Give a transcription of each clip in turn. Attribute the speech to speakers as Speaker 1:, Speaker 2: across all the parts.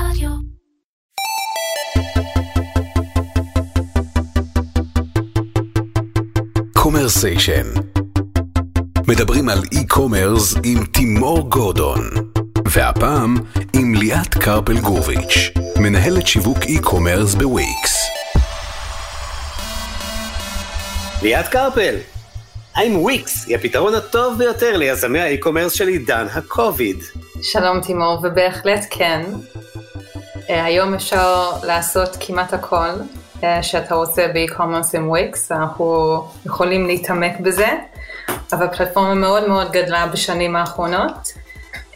Speaker 1: רדיו.
Speaker 2: קומרסיישן. מדברים על e-commerce עם תימור גורדון. והפעם עם ליאת קרפל גוביץ', מנהלת שיווק e-commerce ב Wix.
Speaker 3: ליאת קרפל, האם וויקס היא הפתרון הטוב ביותר ליזמי ה e-commerce של עידן הקוביד?
Speaker 4: שלום תימור, ובהחלט כן. אה, היום אפשר לעשות כמעט הכל אה, שאתה רוצה ב e-commerce עם Wix, אנחנו יכולים להתעמק בזה, אבל הפלטפורמה מאוד מאוד גדלה בשנים האחרונות,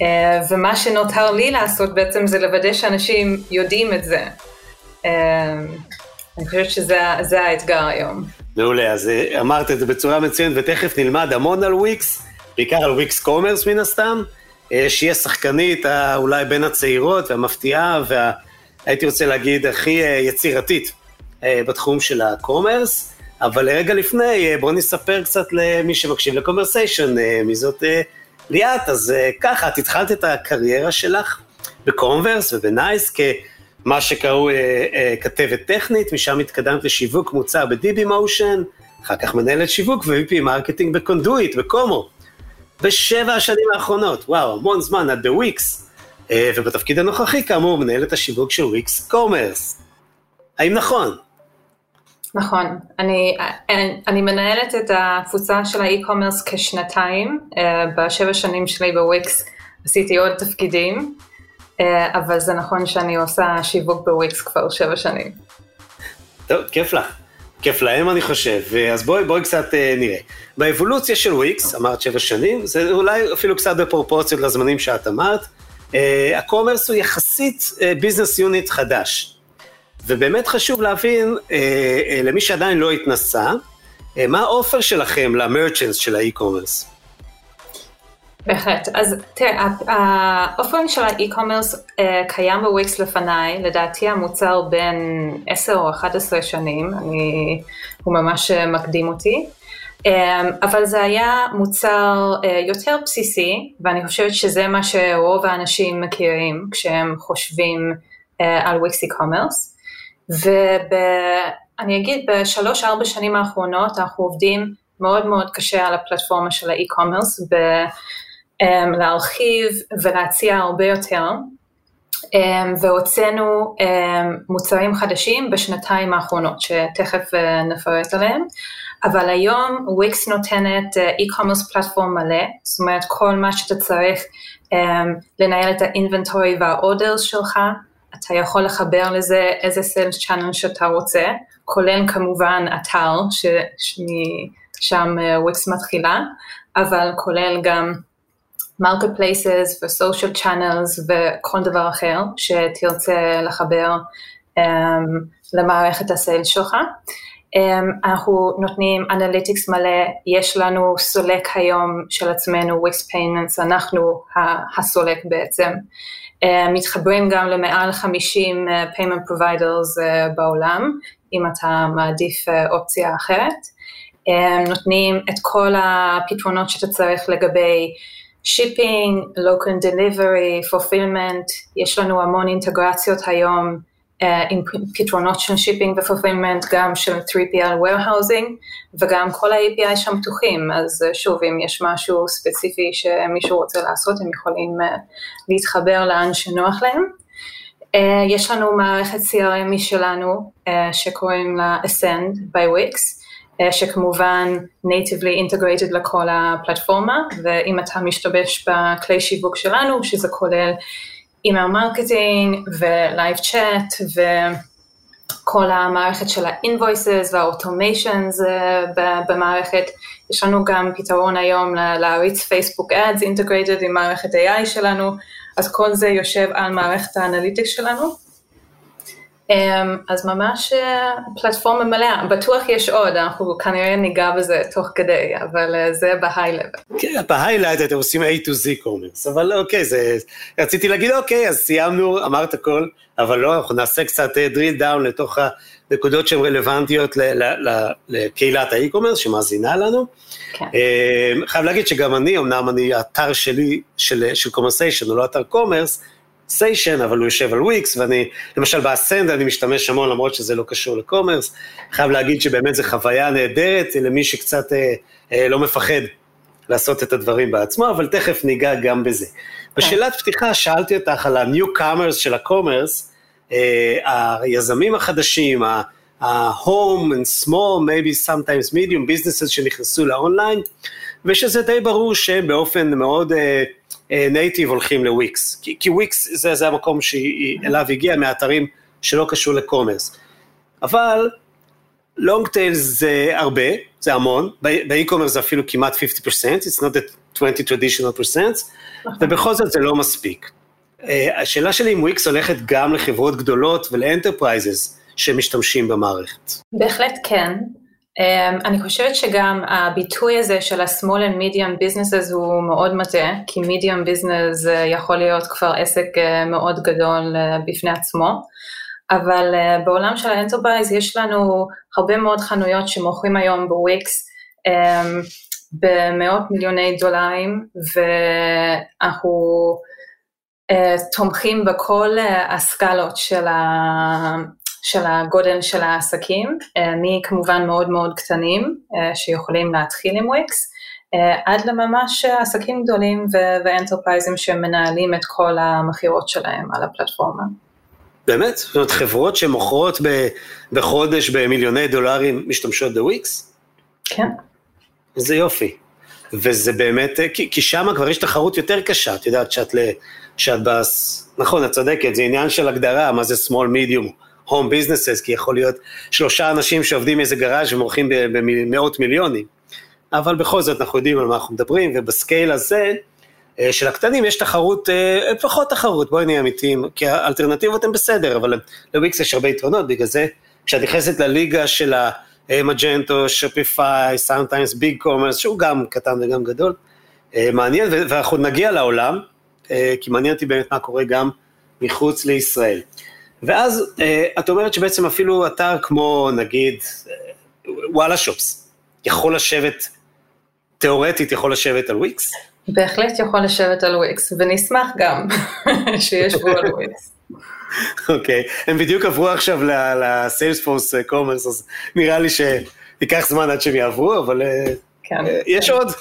Speaker 4: אה, ומה שנותר לי לעשות בעצם זה לוודא שאנשים יודעים את זה. אני חושבת שזה האתגר היום.
Speaker 3: מעולה, אז אמרת את זה בצורה מצוינת, ותכף נלמד המון על וויקס, בעיקר על Wix commerce מן הסתם. שהיא השחקנית אולי בין הצעירות והמפתיעה והייתי רוצה להגיד הכי יצירתית בתחום של ה commerce, אבל רגע לפני בואו נספר קצת למי שמקשיב לקומרסיישן, מי זאת ליאת, אז ככה, את התחלת את הקריירה שלך ב Comverse וב NICE כמה שקראו כתבת טכנית, משם התקדמת לשיווק מוצר ב- dbMotion, אחר כך מנהלת שיווק ו- VP marketing ב Conduit, ב Como. בשבע השנים האחרונות, וואו, המון זמן, את בוויקס, ובתפקיד הנוכחי, כאמור, מנהלת השיווק של Wix commerce. האם נכון?
Speaker 4: נכון, אני, אני מנהלת את הקבוצה של ה e-commerce כשנתיים, בשבע שנים שלי בוויקס עשיתי עוד תפקידים, אבל זה נכון שאני עושה שיווק בוויקס כבר שבע שנים.
Speaker 3: טוב, כיף לך. כיף להם אני חושב, אז בואי, בואי קצת אה, נראה. באבולוציה של וויקס, אמרת שבע שנים, זה אולי אפילו קצת בפרופורציות לזמנים שאת אמרת, אה, ה commerce הוא יחסית business אה, unit חדש. ובאמת חשוב להבין, אה, אה, למי שעדיין לא התנסה, אה, מה ה offer שלכם ל merchants של ה e-commerce?
Speaker 4: בהחלט. אז תראה, ה offer של ה e-commerce קיים בוויקס לפניי, לדעתי המוצר בין 10 או 11 שנים, אני, הוא ממש מקדים אותי. אמ, אבל זה היה מוצר אה, יותר בסיסי, ואני חושבת שזה מה שרוב האנשים מכירים כשהם חושבים אה, על Wix e-commerce. ואני אגיד, בשלוש-ארבע שנים האחרונות אנחנו עובדים מאוד מאוד קשה על הפלטפורמה של ה e-commerce, להרחיב ולהציע הרבה יותר, um, והוצאנו um, מוצרים חדשים בשנתיים האחרונות, שתכף uh, נפרט עליהם, אבל היום וויקס נותנת e-commerce uh, platform מלא, זאת אומרת כל מה שאתה צריך um, לנהל את ה inventory וה orders שלך, אתה יכול לחבר לזה איזה sales channel שאתה רוצה, כולל כמובן אתר, ששם וויקס uh, מתחילה, אבל כולל גם marketplaces ו social channels וכל דבר אחר שתרצה לחבר um, למערכת ה sales שלך. Um, אנחנו נותנים analytics מלא, יש לנו סולק היום של עצמנו, וויקס payments, אנחנו הסולק בעצם. Uh, מתחברים גם למעל 50 uh, payment providers uh, בעולם, אם אתה מעדיף uh, אופציה אחרת. Um, נותנים את כל הפתרונות שאתה צריך לגבי shipping, local delivery, fulfillment, יש לנו המון אינטגרציות היום עם פתרונות של shipping ו fulfillment, גם של 3PL warehousing, וגם כל ה-API שם פתוחים, אז uh, שוב, אם יש משהו ספציפי שמישהו רוצה לעשות, הם יכולים uh, להתחבר לאן שנוח להם. יש לנו מערכת CRM משלנו, uh, שקוראים לה Ascend by Wix, אה, שכמובן natively integrated לכל הפלטפורמה, ואם אתה משתמש בכלי שיווק שלנו, שזה כולל email marketing ו live chat וכל המערכת של ה-invoices וה-automations אה, במערכת, יש לנו גם פתרון היום להריץ פייסבוק ads integrated עם מערכת AI שלנו, אז כל זה יושב על מערכת ה analytics שלנו. אמ, אז ממש אה, פלטפורמה מלאה, בטוח יש עוד, אנחנו כנראה ניגע בזה תוך כדי, אבל אה, זה ב highlight.
Speaker 3: כן, ב highlight אתם עושים A to Z commerce, אבל אוקיי, זה, רציתי להגיד אוקיי, אז סיימנו, אמרת הכל, אבל לא, אנחנו נעשה קצת drill down לתוך הנקודות שהן רלוונטיות לקהילת ה e-commerce שמאזינה לנו. כן. חייב להגיד שגם אני, אמנם אני, האתר שלי, של, של קומרסיישן, הוא לא אתר commerce, סיישן, אבל הוא יושב על וויקס, ואני, למשל באסנד אני משתמש המון, למרות שזה לא קשור ל commerce. חייב להגיד שבאמת זו חוויה נהדרת למי שקצת אה, אה, לא מפחד לעשות את הדברים בעצמו, אבל תכף ניגע גם בזה. בשאלת פתיחה שאלתי אותך על ה-Newcomers של ה commerce, אה, היזמים החדשים, ה-home and small, maybe sometimes medium businesses שנכנסו לאונליין, ושזה די ברור שהם באופן מאוד native uh, הולכים לוויקס, כי, כי וויקס זה, זה המקום שאליו הגיע מהאתרים שלא קשור ל commerce. אבל long tail זה הרבה, זה המון, ב e-commerce זה אפילו כמעט 50%, it's not the 20 traditional percent, נכון. ובכל זאת זה לא מספיק. Uh, השאלה שלי אם וויקס הולכת גם לחברות גדולות ול enterprises שמשתמשים במערכת.
Speaker 4: בהחלט כן. Um, אני חושבת שגם הביטוי הזה של ה-small and medium businesses הוא מאוד מטעה, כי medium business uh, יכול להיות כבר עסק uh, מאוד גדול uh, בפני עצמו, אבל בעולם של ה enterprise יש לנו הרבה מאוד חנויות שמוכרים היום בוויקס um, במאות מיליוני דולרים, ואנחנו uh, תומכים בכל הסקלות של ה... של הגודל של העסקים, אה, מכמובן מאוד מאוד קטנים אה, שיכולים להתחיל עם וויקס, אה, עד לממש עסקים גדולים ואנטרפרייזים שמנהלים את כל המכירות שלהם על הפלטפורמה.
Speaker 3: באמת? זאת אומרת, חברות שמוכרות בחודש במיליוני דולרים משתמשות בוויקס?
Speaker 4: כן.
Speaker 3: איזה יופי. וזה באמת, כי, כי שם כבר יש תחרות יותר קשה, את יודעת שאת, שאת בס... נכון, את צודקת, זה עניין של הגדרה, מה זה small medium. home businesses, כי יכול להיות שלושה אנשים שעובדים באיזה גראז' ומוכרים במאות מיליונים. אבל בכל זאת אנחנו יודעים על מה אנחנו מדברים, וב scale הזה אה, של הקטנים יש תחרות, אה, פחות תחרות, בואי נהיה אמיתיים, כי האלטרנטיבות הן בסדר, אבל לוויקס יש הרבה יתרונות, בגלל זה כשאת נכנסת לליגה של המג'נטו, שופיפיי, sometimes, ביג קומרס, שהוא גם קטן וגם גדול, אה, מעניין, ואנחנו נגיע לעולם, כי מעניין אותי באמת מה קורה גם מחוץ לישראל. ואז אה, את אומרת שבעצם אפילו אתר כמו נגיד אה, וואלה שופס, יכול לשבת, תיאורטית יכול לשבת על וויקס?
Speaker 4: בהחלט יכול לשבת על וויקס, ונשמח גם שישבו על וויקס.
Speaker 3: אוקיי, הם בדיוק עברו עכשיו לסיילספורס commerce, אז נראה לי שייקח זמן עד שהם יעברו, אבל כן, יש כן. עוד,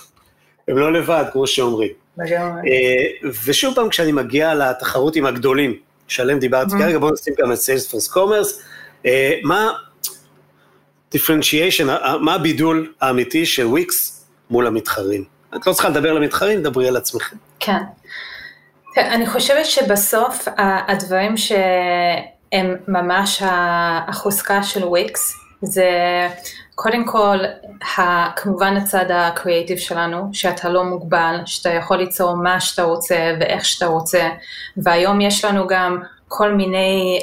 Speaker 3: הם לא לבד, כמו שאומרים. לגמרי. ושוב פעם, כשאני מגיע לתחרות עם הגדולים, שעליהם דיברתי mm-hmm. כרגע, בואו נשים גם את סיילספורס commerce. אה, מה differentiation, מה הבידול האמיתי של וויקס מול המתחרים? את לא צריכה לדבר למתחרים, דברי על עצמכם.
Speaker 4: כן. אני חושבת שבסוף הדברים שהם ממש החוזקה של וויקס, זה קודם כל, כמובן הצד הקריאיטיב שלנו, שאתה לא מוגבל, שאתה יכול ליצור מה שאתה רוצה ואיך שאתה רוצה, והיום יש לנו גם כל מיני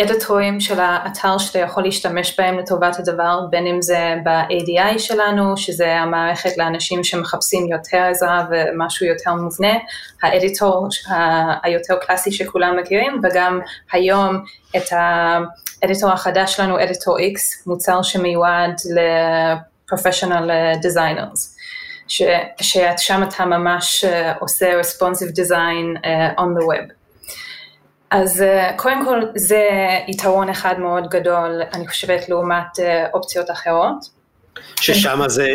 Speaker 4: אדיטורים um, uh, של האתר שאתה יכול להשתמש בהם לטובת הדבר, בין אם זה ב-ADI שלנו, שזה המערכת לאנשים שמחפשים יותר עזרה ומשהו יותר מובנה, האדיטור היותר קלאסי שכולם מכירים, וגם היום את ה... האדיטור החדש שלנו, אדיטור X, מוצר שמיועד ל-professional designers, ש, ששם אתה ממש uh, עושה responsive design uh, on the web. אז uh, קודם כל זה יתרון אחד מאוד גדול, אני חושבת, לעומת uh, אופציות אחרות.
Speaker 3: ששם זה,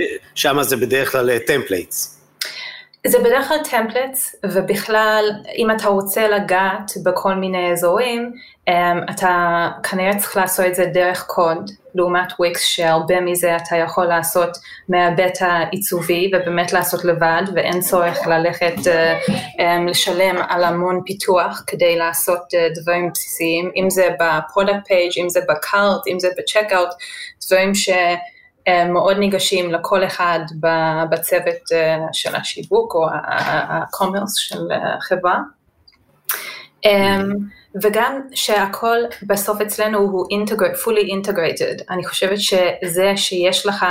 Speaker 3: זה בדרך כלל templates.
Speaker 4: זה בדרך כלל templates, ובכלל, אם אתה רוצה לגעת בכל מיני אזורים, um, אתה כנראה צריך לעשות את זה דרך קוד, לעומת וויקס, שהרבה מזה אתה יכול לעשות מההיבט העיצובי, ובאמת לעשות לבד, ואין צורך ללכת uh, um, לשלם על המון פיתוח כדי לעשות uh, דברים בסיסיים, אם זה ב product page, אם זה ב cart, אם זה ב checkout, דברים ש... מאוד ניגשים לכל אחד בצוות אה, של השיווק או ה commerce של החברה. אמ, וגם שהכל בסוף אצלנו הוא integrate, fully integrated. אני חושבת שזה שיש לך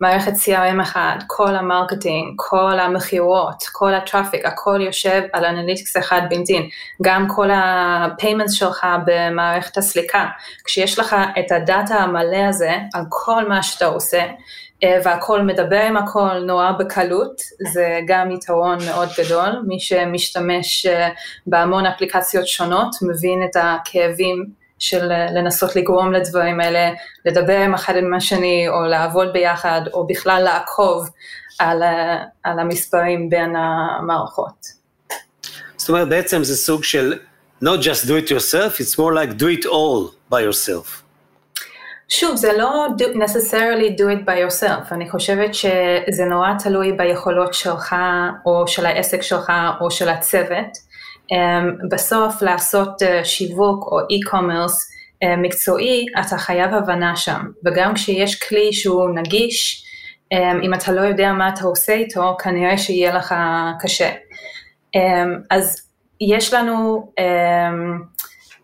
Speaker 4: מערכת CRM אחד, כל ה marketing, כל המכירות, כל ה traffic, הכל יושב על analytics אחד built-in, גם כל ה payments שלך במערכת הסליקה, כשיש לך את הדאטה המלא הזה על כל מה שאתה עושה, והכל מדבר עם הכל נורא בקלות, זה גם יתרון מאוד גדול, מי שמשתמש בהמון אפליקציות שונות מבין את הכאבים של לנסות לגרום לדברים האלה, לדבר עם אחד עם השני, או לעבוד ביחד, או בכלל לעקוב על, על המספרים בין המערכות.
Speaker 3: זאת אומרת, בעצם זה סוג של not just do it yourself, it's more like do it all by yourself.
Speaker 4: שוב, זה לא do, necessarily do it by yourself, אני חושבת שזה נורא תלוי ביכולות שלך, או של העסק שלך, או של הצוות. Um, בסוף לעשות uh, שיווק או e-commerce uh, מקצועי, אתה חייב הבנה שם, וגם כשיש כלי שהוא נגיש, um, אם אתה לא יודע מה אתה עושה איתו, כנראה שיהיה לך קשה. אמ, אז יש לנו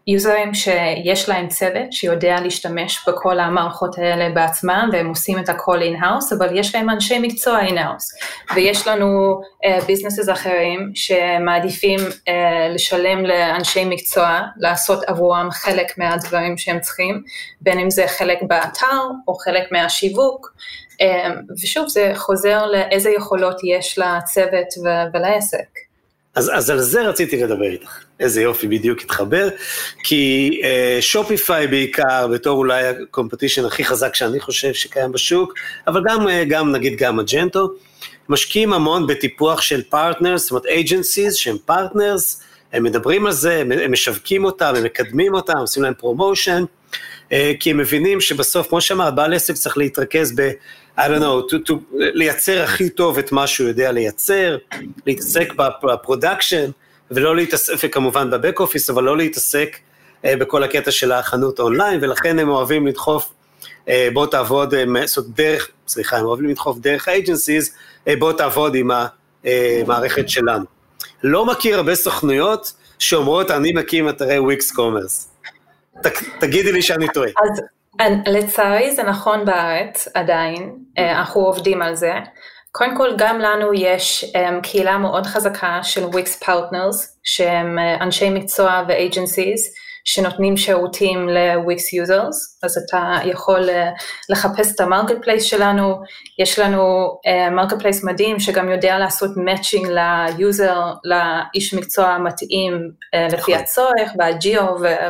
Speaker 4: יוזרים שיש להם צוות שיודע להשתמש בכל המערכות האלה בעצמם והם עושים את הכל in-house, אבל יש להם אנשי מקצוע in-house. ויש לנו businesses אה, אחרים שמעדיפים אה, לשלם לאנשי מקצוע לעשות עבורם חלק מהדברים שהם צריכים, בין אם זה חלק באתר או חלק מהשיווק, אה, ושוב זה חוזר לאיזה יכולות יש לצוות ולעסק.
Speaker 3: אז, אז על זה רציתי לדבר איתך. איזה יופי, בדיוק התחבר. כי Shopify אה, בעיקר, בתור אולי ה competition הכי חזק שאני חושב שקיים בשוק, אבל גם, אה, גם נגיד גם Magento, משקיעים המון בטיפוח של partners, זאת אומרת agencies שהם partners, הם מדברים על זה, הם משווקים אותם, הם מקדמים אותם, עושים להם promotion, אה, כי הם מבינים שבסוף, כמו שאמרת, בעל עסק צריך להתרכז ב... I don't know, to, to, לייצר הכי טוב את מה שהוא יודע לייצר, להתעסק ב production, ולא להתעסק, וכמובן ב back office, אבל לא להתעסק אה, בכל הקטע של החנות אונליין, ולכן הם אוהבים לדחוף, אה, בוא תעבוד, אה, זאת דרך, סליחה, הם אוהבים לדחוף דרך ה agencies, אה, בוא תעבוד עם המערכת שלנו. לא מכיר הרבה סוכנויות שאומרות, אני מקים אתרי Wix commerce. תגידי לי שאני טועה.
Speaker 4: אז לצערי זה נכון בארץ עדיין, אה, אנחנו עובדים על זה. קודם כל גם לנו יש אמ, קהילה מאוד חזקה של Wix partners, שהם uh, אנשי מקצוע ו-agencies, שנותנים שירותים ל-Wix users, אז אתה יכול uh, לחפש את ה marketplace שלנו, יש לנו market אה, place מדהים שגם יודע לעשות matching ליוזר, לאיש מקצוע המתאים uh, לפי נכון. הצורך, בג'יו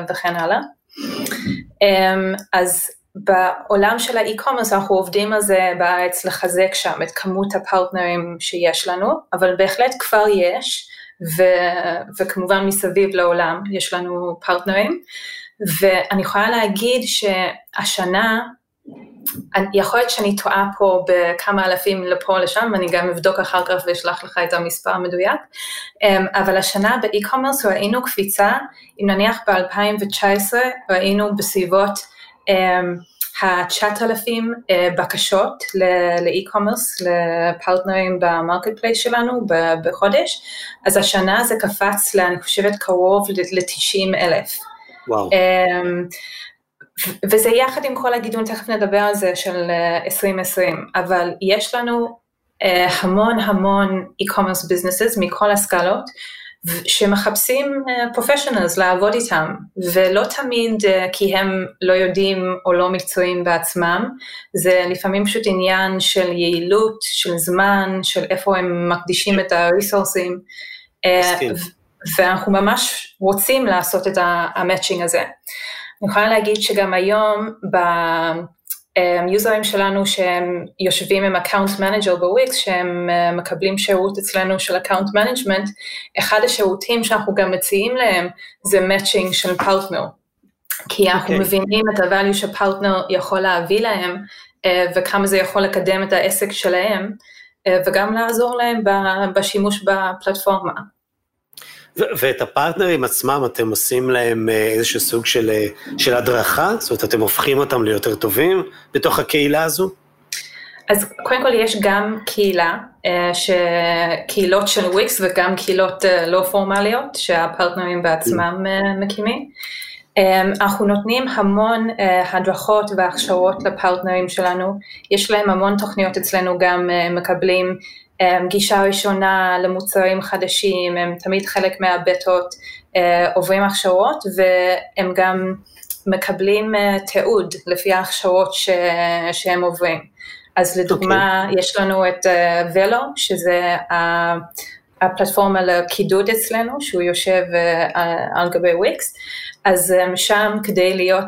Speaker 4: וכן הלאה. Um, אז בעולם של האי-קומרס אנחנו עובדים על זה בארץ לחזק שם את כמות הפרטנרים שיש לנו, אבל בהחלט כבר יש, ו, וכמובן מסביב לעולם יש לנו פרטנרים, ואני יכולה להגיד שהשנה, יכול להיות שאני טועה פה בכמה אלפים לפה לשם, ואני גם אבדוק אחר כך ואשלח לך את המספר המדויק, אמ, אבל השנה ב e-commerce ראינו קפיצה, אם נניח ב-2019 ראינו בסביבות אמ, ה-9,000 אה, בקשות ל e-commerce, לפרטנרים ב marketplace שלנו בחודש, אז השנה זה קפץ, אני חושבת, קרוב ל-90 אלף.
Speaker 3: וואו.
Speaker 4: וזה יחד עם כל הגידול, תכף נדבר על זה, של 2020, אה, אבל יש לנו אה, המון המון e-commerce businesses מכל הסקלות, שמחפשים פרופשיונלס uh, לעבוד איתם, ולא תמיד uh, כי הם לא יודעים או לא מקצועיים בעצמם, זה לפעמים פשוט עניין של יעילות, של זמן, של איפה הם מקדישים את הריסורסים, uh, ואנחנו ממש רוצים לעשות את המאצ'ינג הזה. אני יכולה להגיד שגם היום, ב... יוזרים שלנו שהם יושבים עם account manager ב Wix, שהם אה, מקבלים שירות אצלנו של account management, אחד השירותים שאנחנו גם מציעים להם זה matching של פרטנר. כי אנחנו okay. אוקיי. מבינים את ה-value שפרטנר יכול להביא להם, אה, וכמה זה יכול לקדם את העסק שלהם, אה, וגם לעזור להם בשימוש בפלטפורמה.
Speaker 3: ואת הפרטנרים עצמם אתם עושים להם אה, איזשהו סוג של, אה, של הדרכה? זאת אומרת, אתם הופכים אותם ליותר טובים בתוך הקהילה הזו?
Speaker 4: אז קודם כל יש גם קהילה, אה, קהילות של וויקס וגם קהילות לא פורמליות שהפרטנרים בעצמם מקימים. אנחנו נותנים המון הדרכות והכשרות לפרטנרים שלנו, יש להם המון תוכניות אצלנו, גם מקבלים גישה ראשונה למוצרים חדשים, הם תמיד חלק מהבטות, אה, עוברים הכשרות והם גם מקבלים אה, תיעוד לפי ההכשרות ש... שהם עוברים. אז לדוגמה, okay. אוקיי. יש לנו את ולו, uh, שזה הפלטפורמה לקידוד אצלנו, שהוא יושב uh, על גבי וויקס, אז um, שם כדי להיות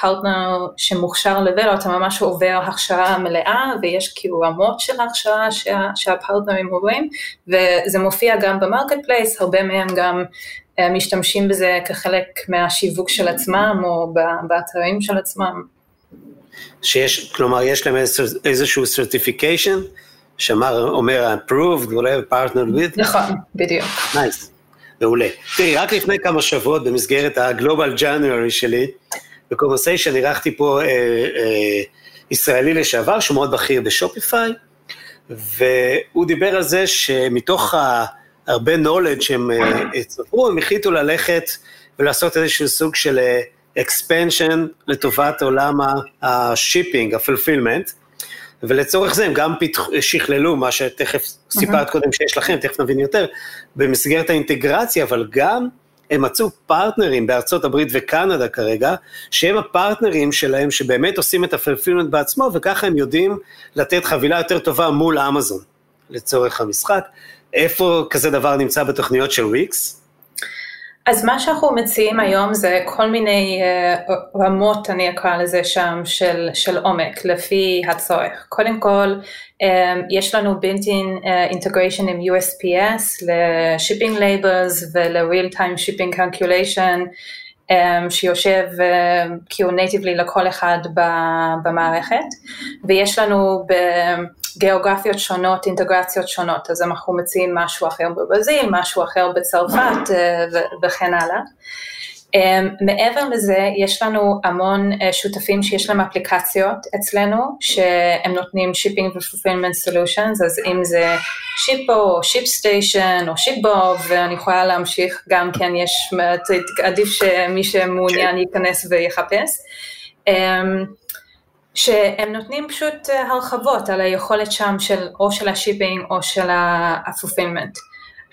Speaker 4: פרטנר uh, שמוכשר לוולו, אתה ממש עובר הכשרה מלאה, ויש כאילו רמות של הכשרה שה, שהפרטנרים עוברים, וזה מופיע גם ב marketplace, הרבה מהם גם משתמשים בזה כחלק מהשיווק של עצמם, או באתרים של עצמם.
Speaker 3: שיש, כלומר, יש להם איזשהו certification, שאמר, אומר approved, whatever, partner with?
Speaker 4: נכון, בדיוק.
Speaker 3: nice, מעולה. תראי, רק לפני כמה שבועות, במסגרת ה-Global January שלי, בקומרסיישן אירחתי פה אה, אה, ישראלי לשעבר, שהוא מאוד בכיר ב Shopify, והוא דיבר על זה שמתוך. הרבה knowledge שהם אה, צברו, הם החליטו ללכת ולעשות איזשהו סוג של אה, expansion לטובת עולם ה shipping, ה fulfillment, ולצורך זה הם גם פיתח, שכללו מה שתכף סיפרת קודם שיש לכם, תכף נבין יותר, במסגרת האינטגרציה, אבל גם הם מצאו פרטנרים בארצות הברית וקנדה כרגע, שהם הפרטנרים שלהם שבאמת עושים את ה fulfillment בעצמו, וככה הם יודעים לתת חבילה יותר טובה מול אמזון, לצורך המשחק. איפה כזה דבר נמצא בתוכניות של וויקס?
Speaker 4: אז מה שאנחנו מציעים היום זה כל מיני uh, רמות, אני אקרא לזה שם, של, של עומק, לפי הצורך. קודם כל, um, יש לנו built-in uh, integration עם USPS ל-shipping labels ול-real time shipping calculation, um, שיושב uh, כאילו natively לכל אחד במערכת, ויש לנו בגיאוגרפיות שונות, אינטגרציות שונות, אז אנחנו מציעים משהו אחר בברזיל, משהו אחר בצרפת uh, וכן הלאה. Um, מעבר לזה, יש לנו המון uh, שותפים שיש להם אפליקציות אצלנו, שהם נותנים Shipping ו-Fulfillment Solutions, אז אם זה שיפו, או שיפ סטיישן, או שיפבוב, ואני יכולה להמשיך, גם כן יש, עדיף שמי שמעוניין כן. ייכנס ויחפש. Um, שהם נותנים פשוט הרחבות על היכולת שם של או של השיפינג או של ה-fulfillment.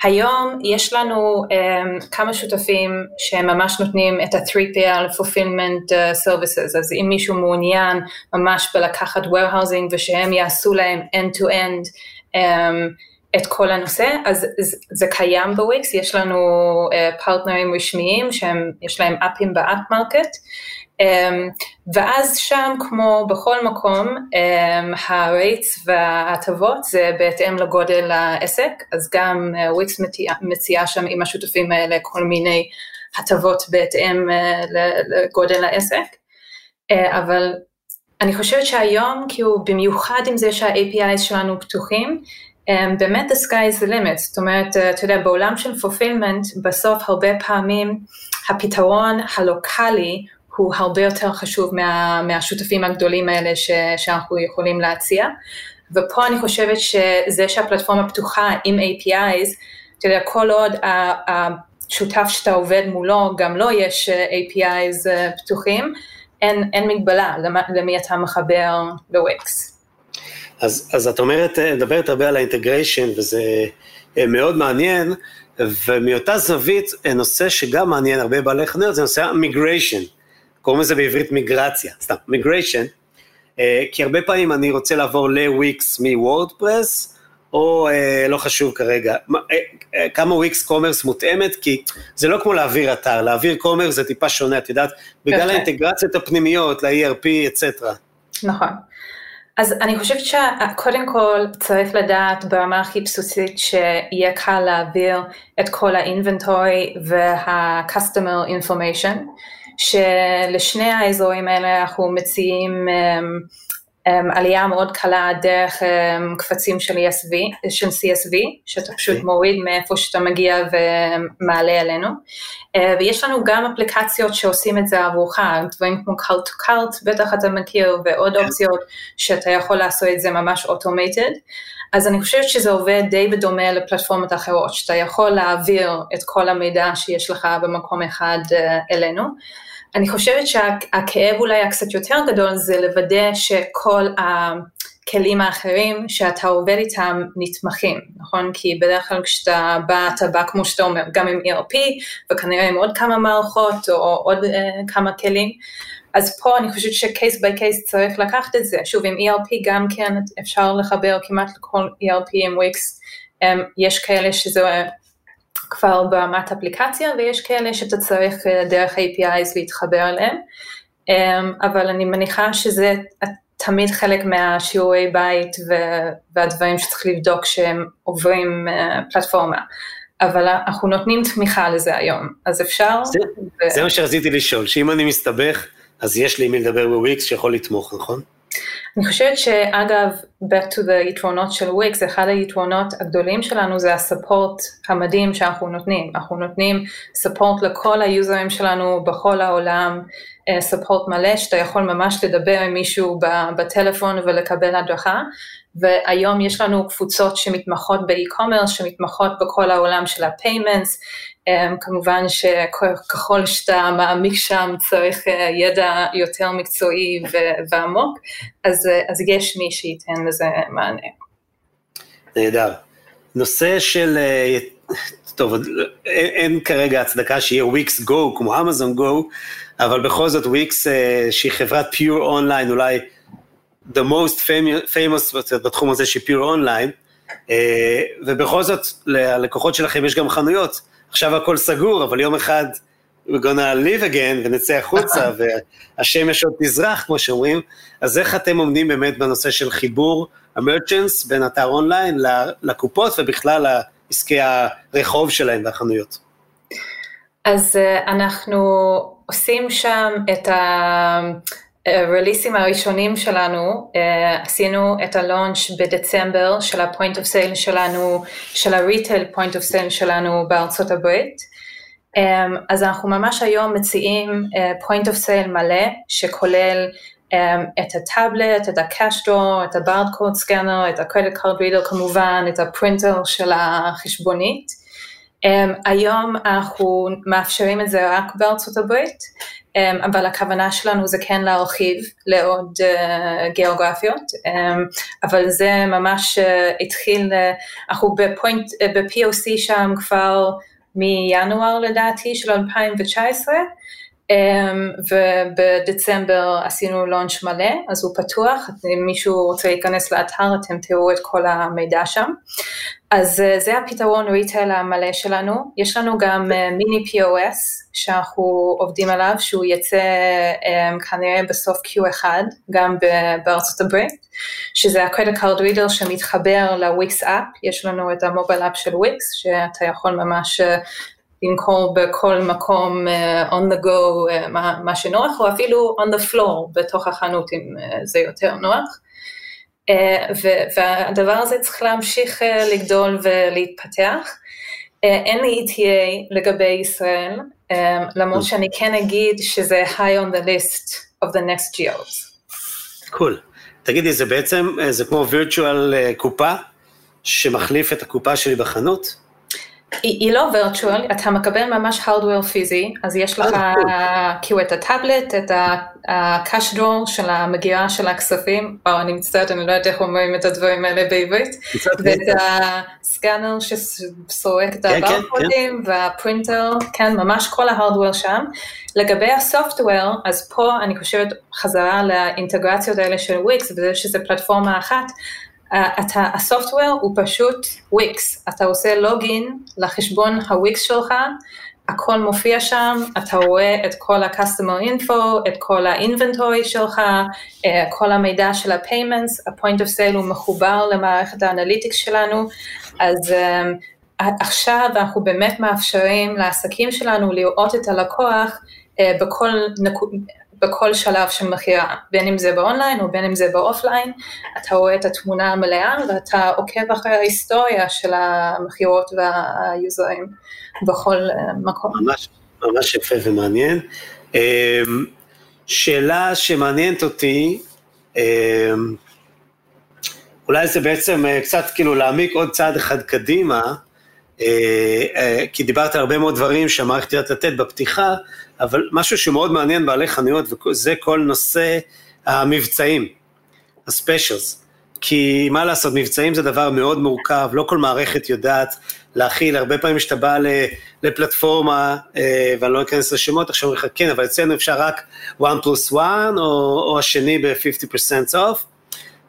Speaker 4: היום יש לנו um, כמה שותפים שממש נותנים את ה-3PL fulfillment uh, services, אז אם מישהו מעוניין ממש בלקחת warehousing ושהם יעשו להם end-to-end um, את כל הנושא, אז זה קיים בוויקס, יש לנו פרטנרים אה, רשמיים שיש להם אפים ב App Market, אמ, ואז שם, כמו בכל מקום, אמ, ה rates וההטבות זה בהתאם לגודל העסק, אז גם וויקס uh, מציעה מציע שם עם השותפים האלה כל מיני הטבות בהתאם אה, לגודל העסק, אה, אבל אני חושבת שהיום, כאילו במיוחד עם זה שה-APIs שלנו פתוחים, um, באמת the sky is the limit, זאת אומרת, uh, אתה יודע, בעולם של fulfillment, בסוף הרבה פעמים הפתרון הלוקאלי הוא הרבה יותר חשוב מה, מהשותפים הגדולים האלה ש, שאנחנו יכולים להציע. ופה אני חושבת שזה שהפלטפורמה פתוחה עם APIs, אתה יודע, כל עוד השותף שאתה עובד מולו, גם לו לא יש APIs אה, פתוחים, אין, אין מגבלה למי אתה מחבר ל-Wix.
Speaker 3: אז, אז את אומרת, אה, מדברת הרבה על ה integration, וזה אה, מאוד מעניין, ומאותה זווית, נושא שגם מעניין הרבה בעלי חנויות, זה נושא ה migration. קוראים לזה בעברית מיגרציה, סתם, migration, אה, כי הרבה פעמים אני רוצה לעבור ל Wix מ WordPress, או אה, לא חשוב כרגע, אה, כמה Wix commerce מותאמת, כי זה לא כמו להעביר אתר, להעביר commerce זה טיפה שונה, את יודעת, בגלל האינטגרציות הפנימיות, ל-ERP, אצטרה.
Speaker 4: נכון. אז אני חושבת שקודם כל צריך לדעת ברמה הכי בסיסית שיהיה קל להעביר את כל האינבנטורי וה-customer information. שלשני האזורים האלה אנחנו מציעים um, um, עלייה מאוד קלה דרך um, קבצים של, ESV, של CSV, שאתה פשוט אוקיי. מוריד מאיפה שאתה מגיע ומעלה אלינו. Uh, ויש לנו גם אפליקציות שעושים את זה עבורך, דברים כמו cult to cult, בטח אתה מכיר, ועוד כן. אופציות שאתה יכול לעשות את זה ממש אוטומטד. אז אני חושבת שזה עובד די בדומה לפלטפורמות אחרות, שאתה יכול להעביר את כל המידע שיש לך במקום אחד uh, אלינו. אני חושבת שהכאב אולי הקצת יותר גדול זה לוודא שכל הכלים האחרים שאתה עובד איתם נתמכים, נכון? כי בדרך כלל כשאתה בא, אתה בא כמו שאתה אומר, גם עם ERP וכנראה עם עוד כמה מערכות או עוד uh, כמה כלים, אז פה אני חושבת שקייס ביי קייס צריך לקחת את זה, שוב עם ERP גם כן אפשר לחבר כמעט לכל ERP עם וויקס, um, יש כאלה שזה כבר ברמת אפליקציה ויש כאלה שאתה צריך uh, דרך APIs להתחבר אליהם, um, אבל אני מניחה שזה תמיד חלק מהשיעורי בית והדברים שצריך לבדוק שהם עוברים uh, פלטפורמה. אבל אנחנו נותנים תמיכה לזה היום, אז אפשר...
Speaker 3: זה, ו... זה מה שרציתי לשאול, שאם אני מסתבך, אז יש לי מי לדבר בוויקס שיכול לתמוך, נכון?
Speaker 4: אני חושבת שאגב, back to the יתרונות של וויקס, אחד היתרונות הגדולים שלנו זה הספורט המדהים שאנחנו נותנים. אנחנו נותנים ספורט לכל היוזרים שלנו בכל העולם, ספורט אה, מלא, שאתה יכול ממש לדבר עם מישהו בטלפון ולקבל הדרכה, והיום יש לנו קבוצות שמתמחות ב e-commerce, שמתמחות בכל העולם של אמ, כמובן שככל שאתה מעמיק שם צריך אה, ידע יותר מקצועי ועמוק, אז, אה, אז יש מי שייתן לזה מענה.
Speaker 3: נהדר. נושא של, טוב, אין, אין כרגע הצדקה שיהיה Wix Go כמו Amazon Go, אבל בכל זאת וויקס שהיא חברת פיור אונליין, אולי the most famous בתחום הזה של פיור אונליין, ובכל זאת ללקוחות שלכם יש גם חנויות. עכשיו הכל סגור, אבל יום אחד we're gonna live again ונצא החוצה והשמש עוד תזרח, כמו שאומרים, אז איך אתם עומדים באמת בנושא של חיבור המרצ'נס בין אתר אונליין לקופות ובכלל לעסקי הרחוב שלהם והחנויות?
Speaker 4: אז uh, אנחנו עושים שם את ה-releaseים הראשונים שלנו, uh, עשינו את הלונץ' בדצמבר של ה-point of sale שלנו, של ה-retail point of sale שלנו בארצות הברית. Um, אז אנחנו ממש היום מציעים uh, point of sale מלא, שכולל את הטאבלט, את ה-cash draw, את ה-barcode scanner, את ה-credit card reader כמובן, את הפרינטר של החשבונית. Um, היום אנחנו מאפשרים את זה רק בארצות הברית, um, אבל הכוונה שלנו זה כן להרחיב לעוד uh, גיאוגרפיות, um, אבל זה ממש uh, התחיל, uh, אנחנו בפוינט, uh, ב-POC שם כבר מינואר לדעתי של 2019, Um, ובדצמבר עשינו לונץ' מלא, אז הוא פתוח, אם מישהו רוצה להיכנס לאתר אתם תראו את כל המידע שם. אז uh, זה הפתרון retail המלא שלנו, יש לנו גם uh, mini POS שאנחנו עובדים עליו, שהוא יצא um, כנראה בסוף Q1, גם בארצות הברית, שזה ה-credit card reader שמתחבר לוויקס app, יש לנו את ה-mobile app של וויקס, שאתה יכול ממש uh, למכור בכל מקום uh, on the go uh, מה, מה שנוח, או אפילו on the floor בתוך החנות אם uh, זה יותר נוח. Uh, והדבר הזה צריך להמשיך uh, לגדול ולהתפתח. אין לי ETA לגבי ישראל, uh, למרות mm. שאני כן אגיד שזה high on the list of the next geos.
Speaker 3: קול. Cool. תגידי, זה בעצם, זה כמו virtual קופה שמחליף את הקופה שלי בחנות?
Speaker 4: היא, היא לא וירטואל, אתה מקבל ממש הארדוור פיזי, אז יש לך אה, כאילו את הטאבלט, את drawer של המגירה של הכספים, וואו אני מצטערת, אני לא יודעת איך אומרים את הדברים האלה בעברית, ואת ה-scanner שסורק את כן, כן, הברקודים, כן. וה-printer, כן, ממש כל ה-hardware שם. לגבי ה-software, אז פה אני חושבת חזרה לאינטגרציות האלה של וויקס, וזה שזה פלטפורמה אחת, אתה, ה-software הוא פשוט וויקס, אתה עושה login לחשבון הוויקס שלך, הכל מופיע שם, אתה רואה את כל ה-customer info, את כל ה-inventory שלך, אה, כל המידע של ה-payments, ה-point of sale הוא מחובר למערכת ה-analytics שלנו, אז um, עכשיו אנחנו באמת מאפשרים לעסקים שלנו לראות את הלקוח uh, בכל נקודה, בכל שלב של מכירה, בין אם זה ב-online או בין אם זה ב-offline, אתה רואה את התמונה המלאה ואתה עוקב אחרי ההיסטוריה של המכירות וה-יוזרים בכל אה, מקום.
Speaker 3: ממש, ממש יפה ומעניין. אמ, שאלה שמעניינת אותי, אמ, אולי זה בעצם אה, קצת כאילו להעמיק עוד צעד אחד קדימה, אה, כי דיברת הרבה מאוד דברים שהמערכת יודעת לתת בפתיחה, אבל משהו שמאוד מעניין בעלי חנויות, וזה כל נושא המבצעים, הספיישלס. כי מה לעשות, מבצעים זה דבר מאוד מורכב, לא כל מערכת יודעת להכיל, הרבה פעמים כשאתה בא לפלטפורמה, אה, ואני לא אכנס לשמות, עכשיו אומרים לך כן, אבל אצלנו אפשר רק 1 פלוס 1, או, או השני ב-50% off,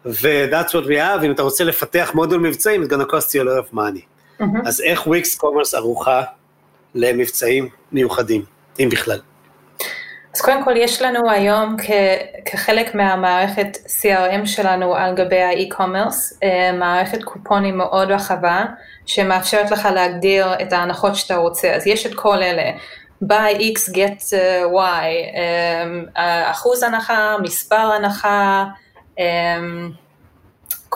Speaker 3: ו-that's what we have, אם אתה רוצה לפתח מודול מבצעים, it's gonna cost you a lot of money. Mm-hmm. אז איך וויקס commerce ערוכה למבצעים מיוחדים, אם בכלל?
Speaker 4: אז קודם כל יש לנו היום כ- כחלק מהמערכת CRM שלנו על גבי ה-e-commerce, אה, מערכת קופונים מאוד רחבה, שמאפשרת לך להגדיר את ההנחות שאתה רוצה, אז יש את כל אלה. buy x get y, אה, אחוז הנחה, מספר הנחה, אה,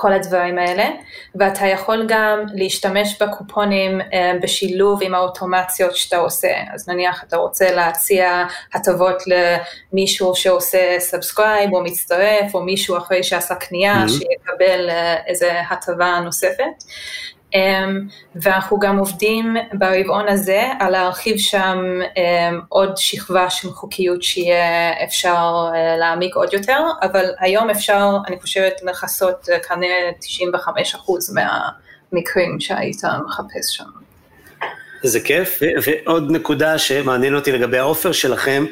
Speaker 4: כל הדברים האלה, ואתה יכול גם להשתמש בקופונים אה, בשילוב עם האוטומציות שאתה עושה, אז נניח אתה רוצה להציע הטבות למישהו שעושה subscribe או מצטרף, או מישהו אחרי שעשה קנייה, mm-hmm. שיקבל אה, איזה הטבה נוספת. אמ, ואנחנו גם עובדים ברבעון הזה על להרחיב שם אמ, עוד שכבה של חוקיות שיהיה אפשר אה, להעמיק עוד יותר, אבל היום אפשר, אני חושבת, לכסות אה, כנראה 95% מהמקרים שהיית מחפש שם.
Speaker 3: זה כיף, ועוד נקודה שמעניין אותי לגבי ה-offer שלכם,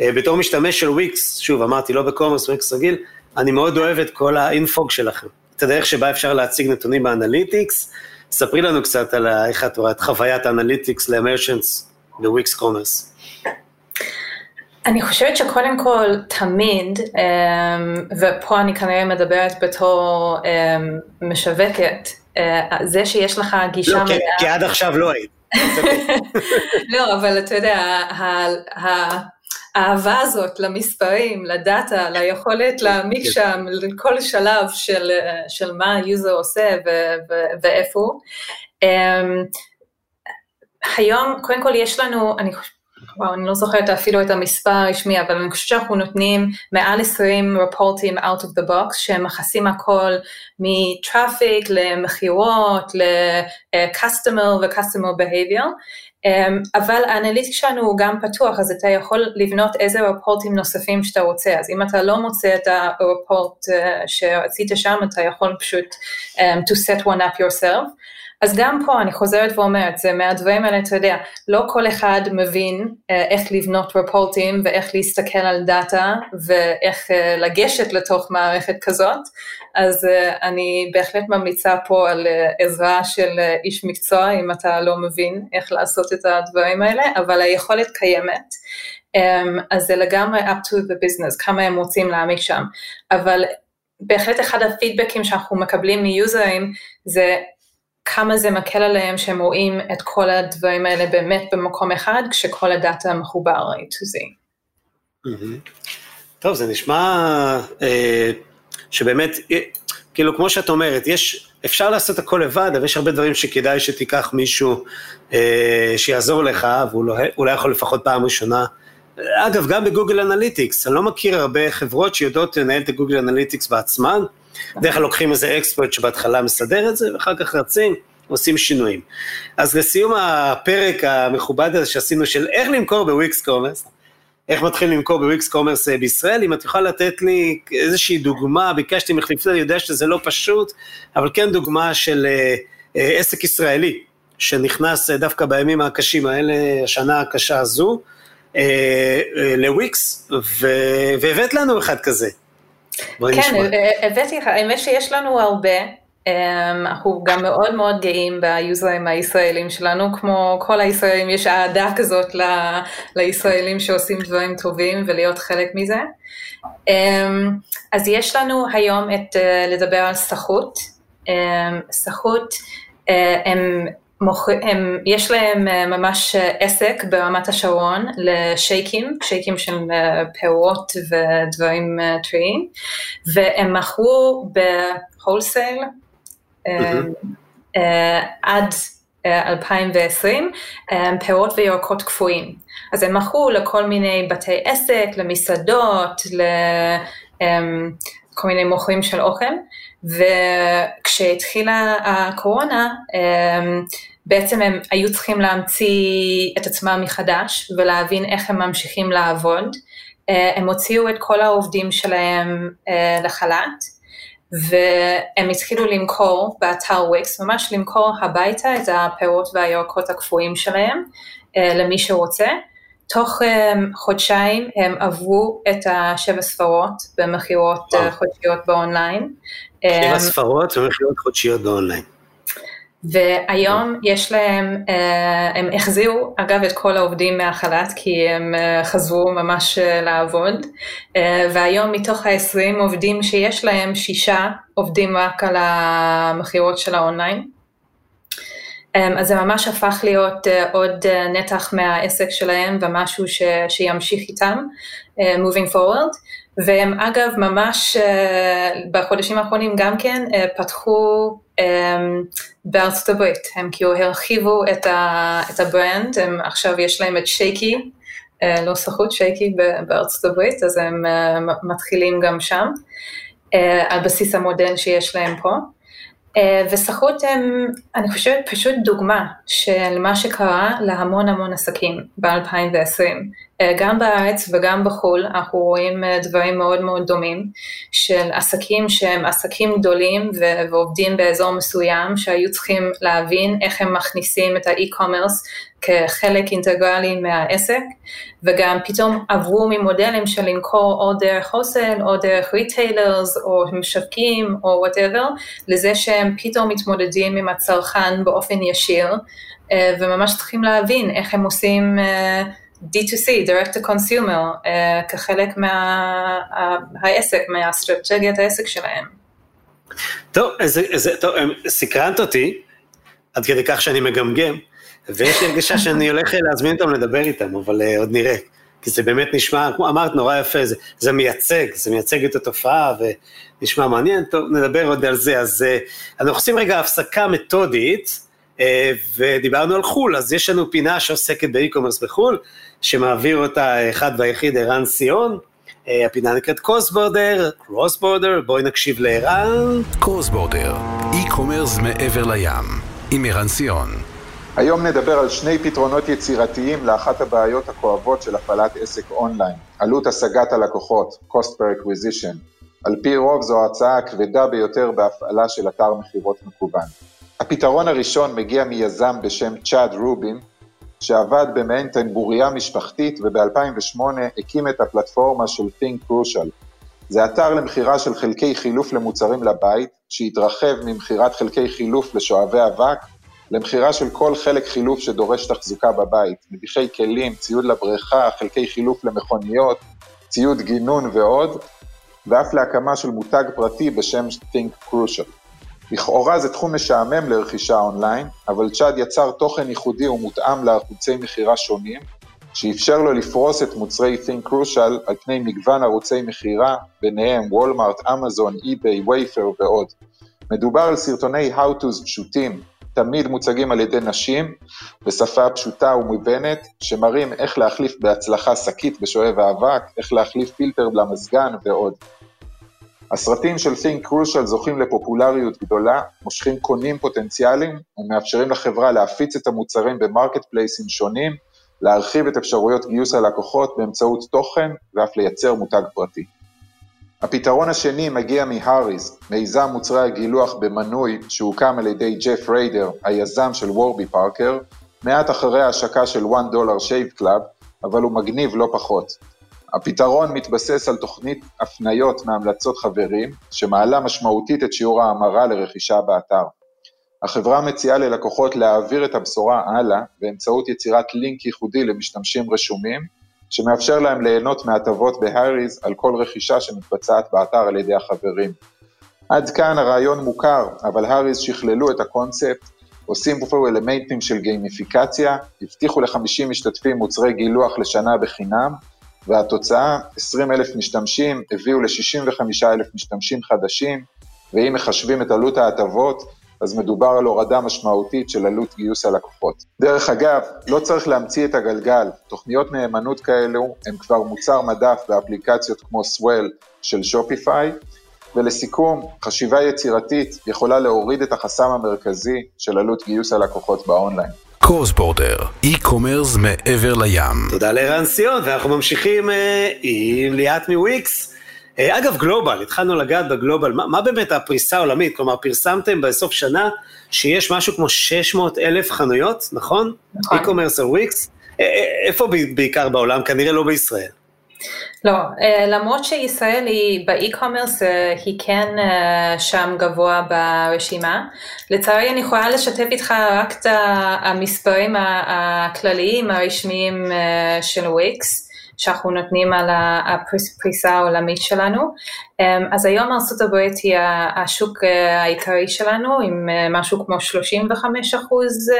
Speaker 3: אה, בתור משתמש של וויקס, שוב אמרתי לא ב-commerce, וויקס רגיל, אני מאוד אוהב את כל האינפו שלכם, את הדרך שבה אפשר להציג נתונים ב-analytics, ספרי לנו קצת על איך את רואה את חוויית ה-analytics ל-merchants בוויקס commerce.
Speaker 4: אני חושבת שקודם כל תמיד, אמ, ופה אני כנראה מדברת בתור אמ, משווקת, אה, זה שיש לך גישה
Speaker 3: לא. כי עד עכשיו לא היית.
Speaker 4: לא, אבל אתה יודע, האהבה הזאת למספרים, ל-data, ליכולת להעמיק כן. שם לכל שלב של, של מה ה-user עושה ו, ו, ואיפה הוא. Um, היום, קודם כל יש לנו, אני חושבת, וואו, אני לא זוכרת אפילו את המספר הרשמי, אבל אני חושבת שאנחנו נותנים מעל 20 רפורטים out of the box, שהם מכסים הכל מ-traffic למכירות, ל-customer ו-customer behavior, אבל האנליטיק שלנו הוא גם פתוח, אז אתה יכול לבנות איזה רפורטים נוספים שאתה רוצה, אז אם אתה לא מוצא את הרפורט אה, שרצית שם, אתה יכול פשוט um, to set one up yourself. אז גם פה אני חוזרת ואומרת, זה מהדברים האלה, אתה יודע, לא כל אחד מבין uh, איך לבנות רפורטים ואיך להסתכל על דאטה ואיך uh, לגשת לתוך מערכת כזאת, אז uh, אני בהחלט ממליצה פה על עזרה של איש מקצוע, אם אתה לא מבין איך לעשות את הדברים האלה, אבל היכולת קיימת. Um, אז זה לגמרי up to the business, כמה הם רוצים להעמיק שם, אבל בהחלט אחד הפידבקים שאנחנו מקבלים מיוזרים זה כמה זה מקל עליהם שהם רואים את כל הדברים האלה באמת במקום אחד, כשכל הדאטה מחובר A to Z.
Speaker 3: טוב, זה נשמע אה, שבאמת, אה, כאילו כמו שאת אומרת, יש, אפשר לעשות הכל לבד, אבל יש הרבה דברים שכדאי שתיקח מישהו אה, שיעזור לך, ואולי לא, יכול לפחות פעם ראשונה. אגב, גם בגוגל Analytics, אני לא מכיר הרבה חברות שיודעות לנהל את הגוגל Analytics בעצמן, בדרך כלל לוקחים איזה expert שבהתחלה מסדר את זה, ואחר כך רצים, עושים שינויים. אז לסיום הפרק המכובד הזה שעשינו של איך למכור בוויקס commerce, איך מתחילים למכור בוויקס commerce אה, בישראל, אם את יכולה לתת לי איזושהי דוגמה, ביקשתי לפני, אני יודע שזה לא פשוט, אבל כן דוגמה של אה, אה, עסק ישראלי, שנכנס דווקא בימים הקשים האלה, השנה הקשה הזו, לוויקס, והבאת לנו אחד כזה.
Speaker 4: כן, הבאתי לך, האמת שיש לנו הרבה, אמ, אנחנו גם מאוד מאוד גאים ביוזרים הישראלים שלנו, כמו כל הישראלים, יש אהדה כזאת לישראלים שעושים דברים טובים ולהיות חלק מזה. אז יש לנו היום את, אה, לדבר על סחות. אמ, סחות, אה, הם יש להם אה, ממש אה, עסק ברמת השרון לשייקים, שייקים של אה, פירות ודברים טריים, והם מכרו בהולסייל עד 2020 פירות וירקות קפואים. אז הם מכרו לכל מיני בתי עסק, למסעדות, לכל מיני מוכרים של אוכל, וכשהתחילה הקורונה, בעצם הם היו צריכים להמציא את עצמם מחדש ולהבין איך הם ממשיכים לעבוד. אה, הם הוציאו את כל העובדים שלהם אה, לחל"ת, והם התחילו למכור באתר וויקס, ממש למכור הביתה את הפירות והירקות הקפואים שלהם למי שרוצה. תוך חודשיים הם עברו את השבע ספרות במכירות חודשיות באונליין.
Speaker 3: שבע ספרות ומכירות חודשיות באונליין.
Speaker 4: והיום יש להם, אה, הם החזירו אגב את כל העובדים מהחל"ת כי הם אה, חזרו ממש אה, לעבוד והיום מתוך ה-20 עובדים שיש להם שישה עובדים רק על המכירות של ה-online. אז זה ממש הפך להיות עוד נתח מהעסק שלהם ומשהו ש, שימשיך איתם moving forward והם אגב ממש בחודשים האחרונים גם כן פתחו בארצות הברית, הם כאילו הרחיבו את, ה, את ה-brand, הם עכשיו יש להם את שייקי, אה, לא סחוט, שייקי בארצות הברית, אז הם אה, מתחילים גם שם, אה, על בסיס המודל שיש להם פה. וסחוט הם, אני חושבת, פשוט דוגמה של מה שקרה להמון המון עסקים ב-2020. אה, גם בארץ וגם בחו"ל אנחנו רואים אה, דברים מאוד מאוד דומים של עסקים שהם עסקים גדולים ועובדים באזור מסוים שהיו צריכים להבין איך הם מכניסים את האי-קומרס כחלק אינטגרלי מהעסק וגם פתאום עברו ממודלים של למכור או דרך wholesale או דרך retailers או משווקים או whatever לזה שהם פתאום מתמודדים עם הצרכן באופן ישיר אה, וממש צריכים להבין איך הם עושים D2C, direct to consumer, uh, כחלק מהעסק, מה, מהאסטרטגיית העסק שלהם.
Speaker 3: טוב, איזה, איזה, טוב, סקרנת אותי, עד כדי כך שאני מגמגם, ויש לי הרגשה שאני הולך להזמין אותם לדבר איתם, אבל uh, עוד נראה. כי זה באמת נשמע, כמו אמרת, נורא יפה, זה, זה מייצג, זה מייצג את התופעה ונשמע מעניין, טוב, נדבר עוד על זה. אז uh, אנחנו עושים רגע הפסקה מתודית, ודיברנו על חו"ל, אז יש לנו פינה שעוסקת באי-קומרס בחו"ל, שמעביר אותה האחד והיחיד ערן סיון. אה, הפינה נקראת קרוס בורדר, קרוס בורדר, בואי נקשיב לערן.
Speaker 2: קרוס בורדר, אי-קומרס מעבר לים, עם ערן סיון.
Speaker 1: היום נדבר על שני פתרונות יצירתיים לאחת הבעיות הכואבות של הפעלת עסק אונליין, עלות השגת הלקוחות, cost per acquisition. על פי רוב זו ההצעה הכבדה ביותר בהפעלה של אתר מכירות מקוון. הפתרון הראשון מגיע מיזם בשם צ'אד רובין, שעבד במעין טנבוריה משפחתית וב-2008 הקים את הפלטפורמה של Think Crucial. זה אתר למכירה של חלקי חילוף למוצרים לבית, שהתרחב ממכירת חלקי חילוף לשואבי אבק, למכירה של כל חלק חילוף שדורש תחזוקה בבית, מדיחי כלים, ציוד לבריכה, חלקי חילוף למכוניות, ציוד גינון ועוד, ואף להקמה של מותג פרטי בשם Think Crucial. לכאורה זה תחום משעמם לרכישה אונליין, אבל צ'אד יצר תוכן ייחודי ומותאם לערוצי מכירה שונים, שאפשר לו לפרוס את מוצרי Think Crucial על פני מגוון ערוצי מכירה, ביניהם וולמארט, אמזון, eBay, Wayfair ועוד. מדובר על סרטוני How-To's פשוטים, תמיד מוצגים על ידי נשים, בשפה פשוטה ומובנת, שמראים איך להחליף בהצלחה שקית בשואב האבק, איך להחליף פילטר למזגן ועוד. הסרטים של Think Crucial זוכים לפופולריות גדולה, מושכים קונים פוטנציאליים ומאפשרים לחברה להפיץ את המוצרים במרקט פלייסים שונים, להרחיב את אפשרויות גיוס הלקוחות באמצעות תוכן ואף לייצר מותג פרטי. הפתרון השני מגיע מ-Harry's, מיזם מוצרי הגילוח במנוי שהוקם על ידי ג'ף ריידר, היזם של Warby Parker, מעט אחרי ההשקה של Dollar Shave Club, אבל הוא מגניב לא פחות. הפתרון מתבסס על תוכנית הפניות מהמלצות חברים, שמעלה משמעותית את שיעור ההמרה לרכישה באתר. החברה מציעה ללקוחות להעביר את הבשורה הלאה באמצעות יצירת לינק ייחודי למשתמשים רשומים, שמאפשר להם ליהנות מהטבות בהאריז על כל רכישה שמתבצעת באתר על ידי החברים. עד כאן הרעיון מוכר, אבל האריז שכללו את הקונספט, עושים פה אלמנטים של גיימיפיקציה, הבטיחו ל-50 משתתפים מוצרי גילוח לשנה בחינם, והתוצאה, 20 אלף משתמשים הביאו ל-65 אלף משתמשים חדשים, ואם מחשבים את עלות ההטבות, אז מדובר על הורדה משמעותית של עלות גיוס הלקוחות. דרך אגב, לא צריך להמציא את הגלגל, תוכניות נאמנות כאלו הן כבר מוצר מדף באפליקציות כמו Swell של Shopify, ולסיכום, חשיבה יצירתית יכולה להוריד את החסם המרכזי של עלות גיוס הלקוחות באונליין.
Speaker 2: cross border, e-commerce מעבר לים.
Speaker 3: תודה לערן סיון, ואנחנו ממשיכים אה, עם ליאת מוויקס. אגב, גלובל, התחלנו לגעת בגלובל, מה, מה באמת הפריסה העולמית? כלומר, פרסמתם בסוף שנה שיש משהו כמו 600 אלף חנויות, נכון?
Speaker 4: נכון.
Speaker 3: e-commerce וויקס? איפה בעיקר בעולם? כנראה לא בישראל.
Speaker 4: לא, למרות שישראל היא באי-קומרס, היא כן שם גבוה ברשימה. לצערי אני יכולה לשתף איתך רק את המספרים הכלליים הרשמיים של וויקס. שאנחנו נותנים על הפריסה העולמית שלנו. אז היום ארה"ב היא השוק העיקרי שלנו עם משהו כמו 35 אחוז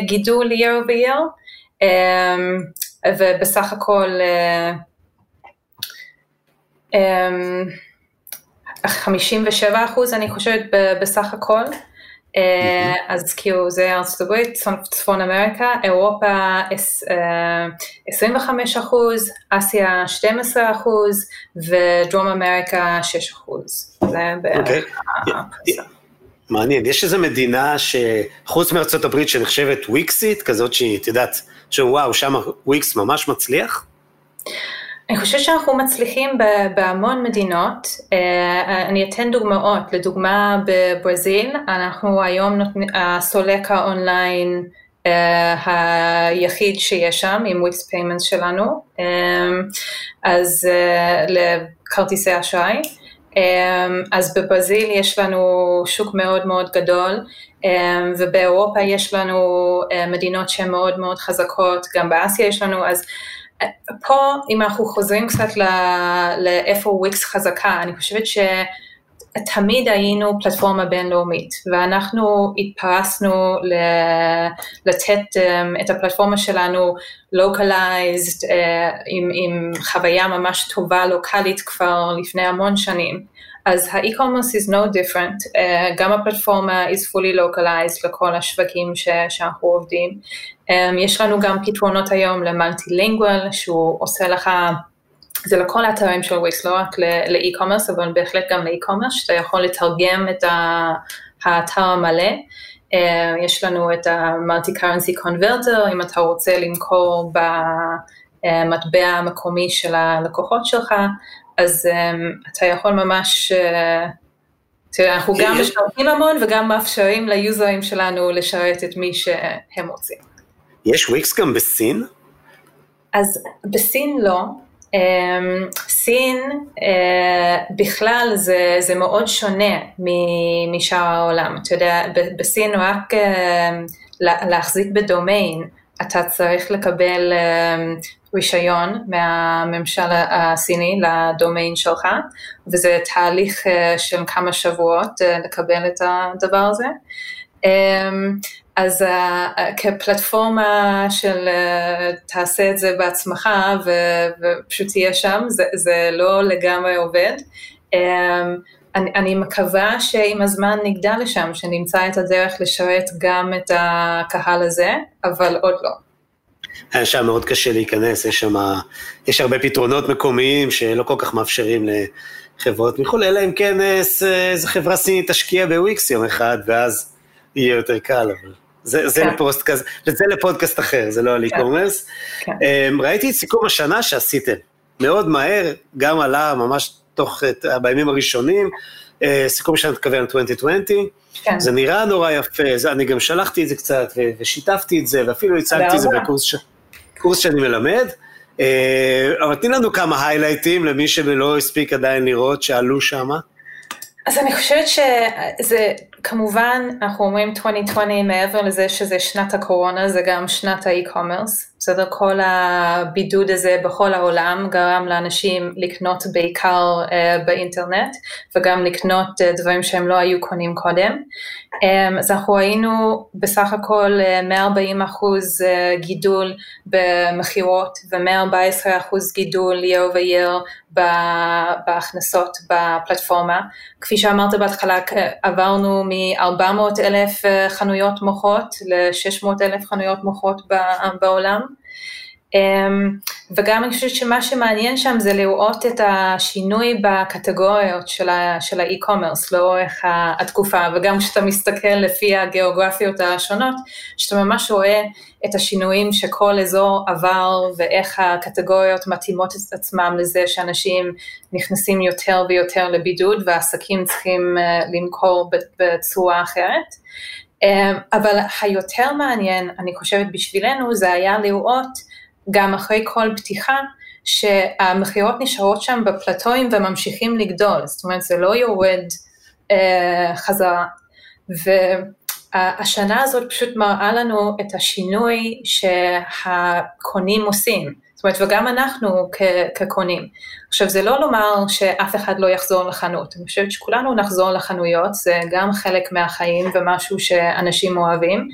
Speaker 4: גידול year over year, ובסך הכל 57 אחוז אני חושבת בסך הכל. אז כאילו זה ארצות הברית, צפון אמריקה, אירופה 25 אחוז, אסיה 12 אחוז ודרום אמריקה 6 אחוז. זה בערך הפריסה.
Speaker 3: מעניין, יש איזו מדינה שחוץ מארצות הברית שנחשבת וויקסית, כזאת שהיא, את יודעת, שוואו, שם וויקס ממש מצליח?
Speaker 4: אני חושבת שאנחנו מצליחים בהמון מדינות, אני אתן דוגמאות, לדוגמה בברזיל, אנחנו היום הסולק האונליין היחיד שיש שם עם Wix Payment שלנו, אז לכרטיסי אשראי, אז בברזיל יש לנו שוק מאוד מאוד גדול, ובאירופה יש לנו מדינות שהן מאוד מאוד חזקות, גם באסיה יש לנו, אז פה, אם אנחנו חוזרים קצת לאיפה וויקס חזקה, אני חושבת שתמיד היינו פלטפורמה בינלאומית, ואנחנו התפרסנו לתת את הפלטפורמה שלנו localized, עם, עם חוויה ממש טובה לוקאלית כבר לפני המון שנים. אז האי-קומרס is no different, uh, גם הפלטפורמה is fully localized לכל השווקים ש- שאנחנו עובדים. Um, יש לנו גם פתרונות היום למולטילינגואל, שהוא עושה לך, זה לכל האתרים של וויקס, לא רק לאי-קומרס, אבל בהחלט גם לאי-קומרס, שאתה יכול לתרגם את האתר המלא. Uh, יש לנו את ה-multi-currency converter, אם אתה רוצה למכור במטבע המקומי של הלקוחות שלך, אז um, אתה יכול ממש, uh, תראה, אנחנו גם משרתים המון וגם מאפשרים ליוזרים שלנו לשרת את מי שהם רוצים.
Speaker 3: יש וויקס גם בסין?
Speaker 4: אז בסין לא. Um, סין uh, בכלל זה, זה מאוד שונה משאר העולם. אתה יודע, בסין רק uh, להחזיק בדומיין, אתה צריך לקבל uh, רישיון מהממשל הסיני לדומיין שלך, וזה תהליך של כמה שבועות לקבל את הדבר הזה. אז כפלטפורמה של תעשה את זה בעצמך ופשוט תהיה שם, זה, זה לא לגמרי עובד. אני, אני מקווה שעם הזמן נגדל לשם, שנמצא את הדרך לשרת גם את הקהל הזה, אבל עוד לא.
Speaker 3: היה שם מאוד קשה להיכנס, יש שם, יש הרבה פתרונות מקומיים שלא כל כך מאפשרים לחברות מחו"ל, אלא אם כן איזה חברה סינית תשקיע בוויקס יום אחד, ואז יהיה יותר קל, אבל זה, זה, כן. לפוסט, כזה, זה לפודקאסט אחר, זה לא על e-commerce. כן. כן. ראיתי את סיכום השנה שעשיתם, מאוד מהר, גם עלה ממש תוך, בימים הראשונים, סיכום שנה מתכוון 2020, כן. זה נראה נורא יפה, זה, אני גם שלחתי את זה קצת ושיתפתי את זה, ואפילו הצגתי את זה בקורס ש... קורס שאני מלמד, אבל תני לנו כמה היילייטים למי שלא הספיק עדיין לראות שעלו שם.
Speaker 4: אז אני חושבת שזה, כמובן, אנחנו אומרים 2020 מעבר לזה שזה שנת הקורונה, זה גם שנת האי-קומרס, בסדר? כל הבידוד הזה בכל העולם גרם לאנשים לקנות בעיקר uh, באינטרנט, וגם לקנות uh, דברים שהם לא היו קונים קודם. Um, אז אנחנו היינו בסך הכל uh, 140 אחוז uh, גידול במכירות ו-114 אחוז גידול year over year בהכנסות בפלטפורמה. כפי שאמרת בהתחלה, עברנו מ-400 אלף חנויות מוחות ל-600 אלף חנויות מוחות בעולם. וגם אני חושבת שמה שמעניין שם זה לראות את השינוי בקטגוריות של האי-קומרס לאורך התקופה, וגם כשאתה מסתכל לפי הגיאוגרפיות השונות, שאתה ממש רואה את השינויים שכל אזור עבר ואיך הקטגוריות מתאימות את עצמם לזה שאנשים נכנסים יותר ויותר לבידוד ועסקים צריכים אה, למכור בצורה אחרת. אה, אבל היותר מעניין, אני חושבת בשבילנו, זה היה לראות גם אחרי כל פתיחה, שהמכירות נשארות שם בפלטואים וממשיכים לגדול, זאת אומרת זה לא יורד אה, חזרה. והשנה הזאת פשוט מראה לנו את השינוי שהקונים עושים. זאת אומרת, וגם אנחנו כקונים. עכשיו, זה לא לומר שאף אחד לא יחזור לחנות, אני חושבת שכולנו נחזור לחנויות, זה גם חלק מהחיים ומשהו שאנשים אוהבים,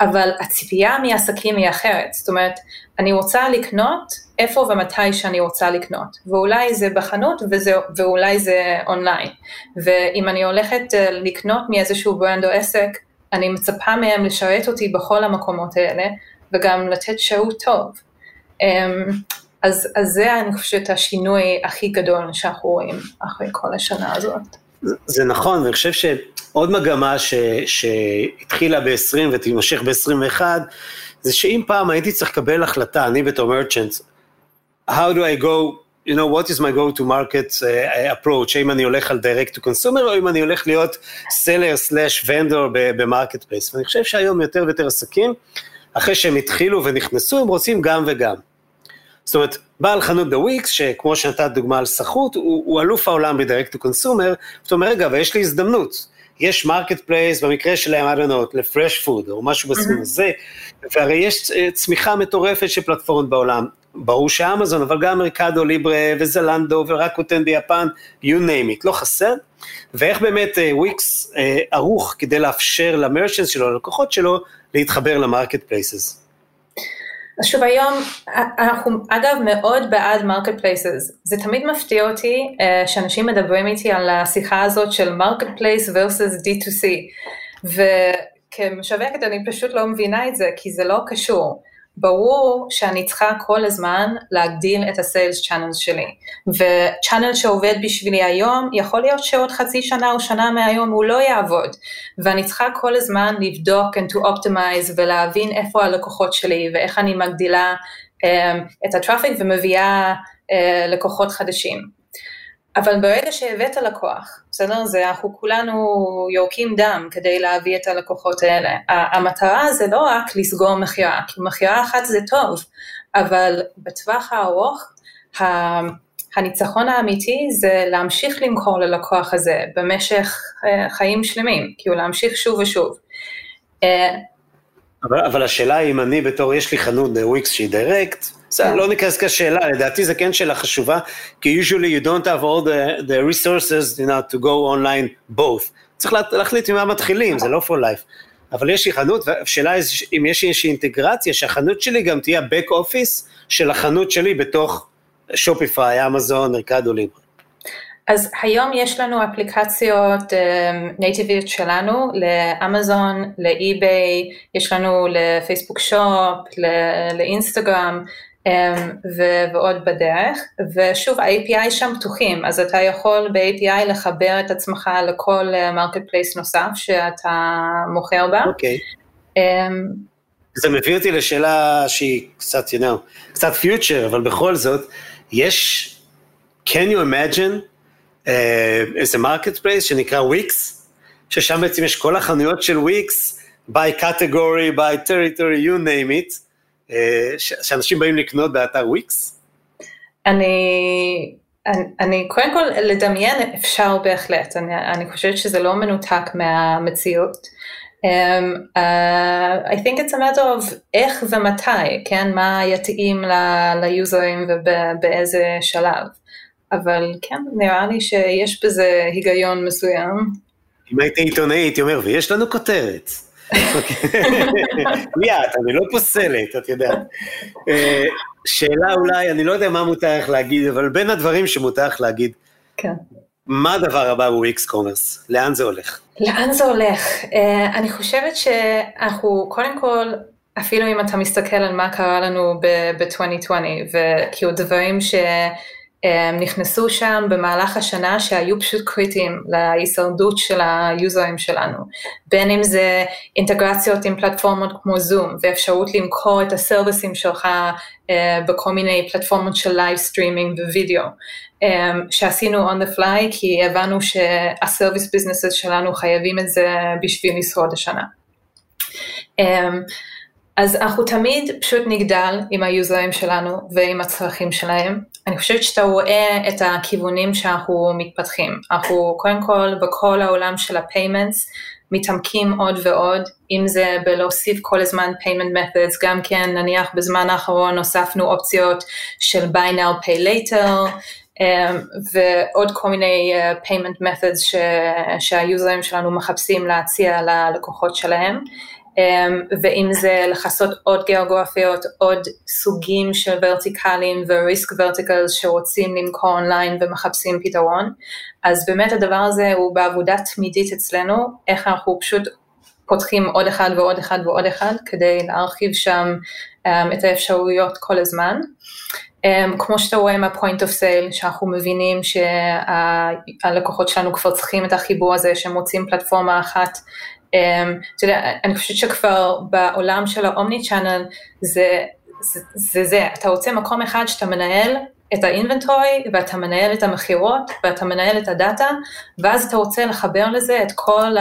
Speaker 4: אבל הציפייה מעסקים היא אחרת, זאת אומרת, אני רוצה לקנות איפה ומתי שאני רוצה לקנות, ואולי זה בחנות וזה, ואולי זה אונליין, ואם אני הולכת אה, לקנות מאיזשהו ברנד או עסק, אני מצפה מהם לשרת אותי בכל המקומות האלה, וגם לתת שירות טוב. אמ, אז, אז זה אני חושבת השינוי הכי גדול שאנחנו רואים אחרי כל השנה הזאת.
Speaker 3: זה נכון, ואני חושב שעוד מגמה ש, שהתחילה ב-20 ותימשך ב-21, זה שאם פעם הייתי צריך לקבל החלטה, אני בתור merchant, how do I go, you know, what is my go to market uh, approach, האם אני הולך על direct to consumer או אם אני הולך להיות seller slash vendor ב-marketplace, ואני חושב שהיום יותר ויותר עסקים, אחרי שהם התחילו ונכנסו, הם רוצים גם וגם. זאת אומרת, בעל חנות בוויקס, שכמו שנתת דוגמה על סחוט, הוא, הוא אלוף העולם ב-direct to consumer, זאת אומרת, רגע, ויש לי הזדמנות. יש marketplace, במקרה שלהם, I don't know, ל-fresh food, או משהו בסביב הזה, והרי יש אה, צמיחה מטורפת של פלטפורמות בעולם. ברור שאמזון, אבל גם Mercado Libre ו-Zalando ו-Rakuten ביפן, you name it, לא חסר. ואיך באמת וויקס uh, uh, ערוך כדי לאפשר ל-merchants שלו, ללקוחות שלו, להתחבר ל-marketplaces.
Speaker 4: אז שוב היום, אנחנו אגב מאוד בעד marketplaces, זה תמיד מפתיע אותי uh, שאנשים מדברים איתי על השיחה הזאת של marketplace versus D2C, וכמשווקת אני פשוט לא מבינה את זה, כי זה לא קשור. ברור שאני צריכה כל הזמן להגדיל את ה-sales channel שלי, ו-channel שעובד בשבילי היום, יכול להיות שעוד חצי שנה או שנה מהיום הוא לא יעבוד, ואני צריכה כל הזמן לבדוק and to optimize ולהבין איפה הלקוחות שלי ואיך אני מגדילה um, את הטראפיק ומביאה uh, לקוחות חדשים. אבל ברגע שהבאת לקוח, בסדר? זה אנחנו כולנו יורקים דם כדי להביא את הלקוחות האלה. המטרה זה לא רק לסגור מכירה, כי מכירה אחת זה טוב, אבל בטווח הארוך, הניצחון האמיתי זה להמשיך למכור ללקוח הזה במשך אה, חיים שלמים, כאילו להמשיך שוב ושוב.
Speaker 3: אה, אבל, אבל השאלה היא אם אני בתור, יש לי חנות בוויקס שהיא דירקט, בסדר, לא ניכנס כשאלה, לדעתי זה כן שאלה חשובה, כי usually you don't have all the, the resources you know, to go online both. צריך להחליט ממה מתחילים, זה לא for life. אבל יש לי חנות, והשאלה היא אם יש איזושהי אינטגרציה, שהחנות שלי גם תהיה ה-back office של החנות שלי בתוך שופיפיי, אמזון, מרקדו ליברה.
Speaker 4: אז היום יש לנו אפליקציות נייטיביות um, שלנו לאמזון, ל-eBay, יש לנו ל-Facebook Shop, לאינסטגרם, אמ, ועוד בדרך, ושוב ה-API שם פתוחים, אז אתה יכול ב-API לחבר את עצמך לכל market uh, place נוסף שאתה מוכר בה.
Speaker 3: אוקיי. Okay. אמ, זה מביא אותי לשאלה שהיא קצת, you know, קצת future, אבל בכל זאת, יש, can you imagine uh, איזה marketplace שנקרא וויקס, ששם בעצם יש כל החנויות של וויקס, by category, by territory, you name it, אה, שאנשים באים לקנות באתר וויקס?
Speaker 4: אני, אני, אני קודם כל לדמיין אפשר בהחלט, אני, אני חושבת שזה לא מנותק מהמציאות. Um, uh, I think it's a matter of איך ומתי, כן, מה יתאים ליוזרים ובאיזה שלב, אבל כן, נראה לי שיש בזה היגיון מסוים.
Speaker 3: אם הייתי עיתונאי הייתי אומר, ויש לנו כותרת. ליאת, אני לא פוסלת, את יודעת. אה, שאלה אולי, אני לא יודע מה מותר לך להגיד, אבל בין הדברים שמותר לך להגיד, כן. מה הדבר הבא בוויקס קומרס? לאן זה הולך?
Speaker 4: לאן זה הולך? Uh, אני חושבת שאנחנו, קודם כל, אפילו אם אתה מסתכל על מה קרה לנו ב-2020, וכאילו דברים ש... הם נכנסו שם במהלך השנה שהיו פשוט קריטיים להישרדות של היוזרים שלנו, בין אם זה אינטגרציות עם פלטפורמות כמו זום ואפשרות למכור את הסרוויסים שלך uh, בכל מיני פלטפורמות של live streaming ווידאו, um, שעשינו on the fly כי הבנו שה-service businesses שלנו חייבים את זה בשביל לשרוד השנה. Um, אז אנחנו תמיד פשוט נגדל עם היוזרים שלנו ועם הצרכים שלהם. אני חושבת שאתה רואה את הכיוונים שאנחנו מתפתחים. אנחנו קודם כל בכל העולם של ה-payments מתעמקים עוד ועוד, אם זה בלהוסיף כל הזמן payment methods, גם כן נניח בזמן האחרון הוספנו אופציות של buy now pay later, um, ועוד כל מיני uh, payment methods ש, שהיוזרים שלנו מחפשים להציע ללקוחות שלהם. אמ, ואם זה לכסות עוד גיאוגרפיות, עוד סוגים של ורטיקלים וריסק ורטיקלס שרוצים למכור אונליין ומחפשים פתרון, אז באמת הדבר הזה הוא בעבודה תמידית אצלנו, איך אנחנו פשוט פותחים עוד אחד ועוד אחד ועוד אחד כדי להרחיב שם um, את האפשרויות כל הזמן. Um, כמו שאתה רואה ה-point of sale, שאנחנו מבינים שהלקוחות שלנו כבר צריכים את החיבור הזה, שהם רוצים פלטפורמה אחת אתה יודע, אני חושבת שכבר בעולם של ה-omni channel זה, זה, זה זה, אתה רוצה מקום אחד שאתה מנהל את ה-inventory ואתה מנהל את המכירות ואתה מנהל את הדאטה ואז אתה רוצה לחבר לזה את כל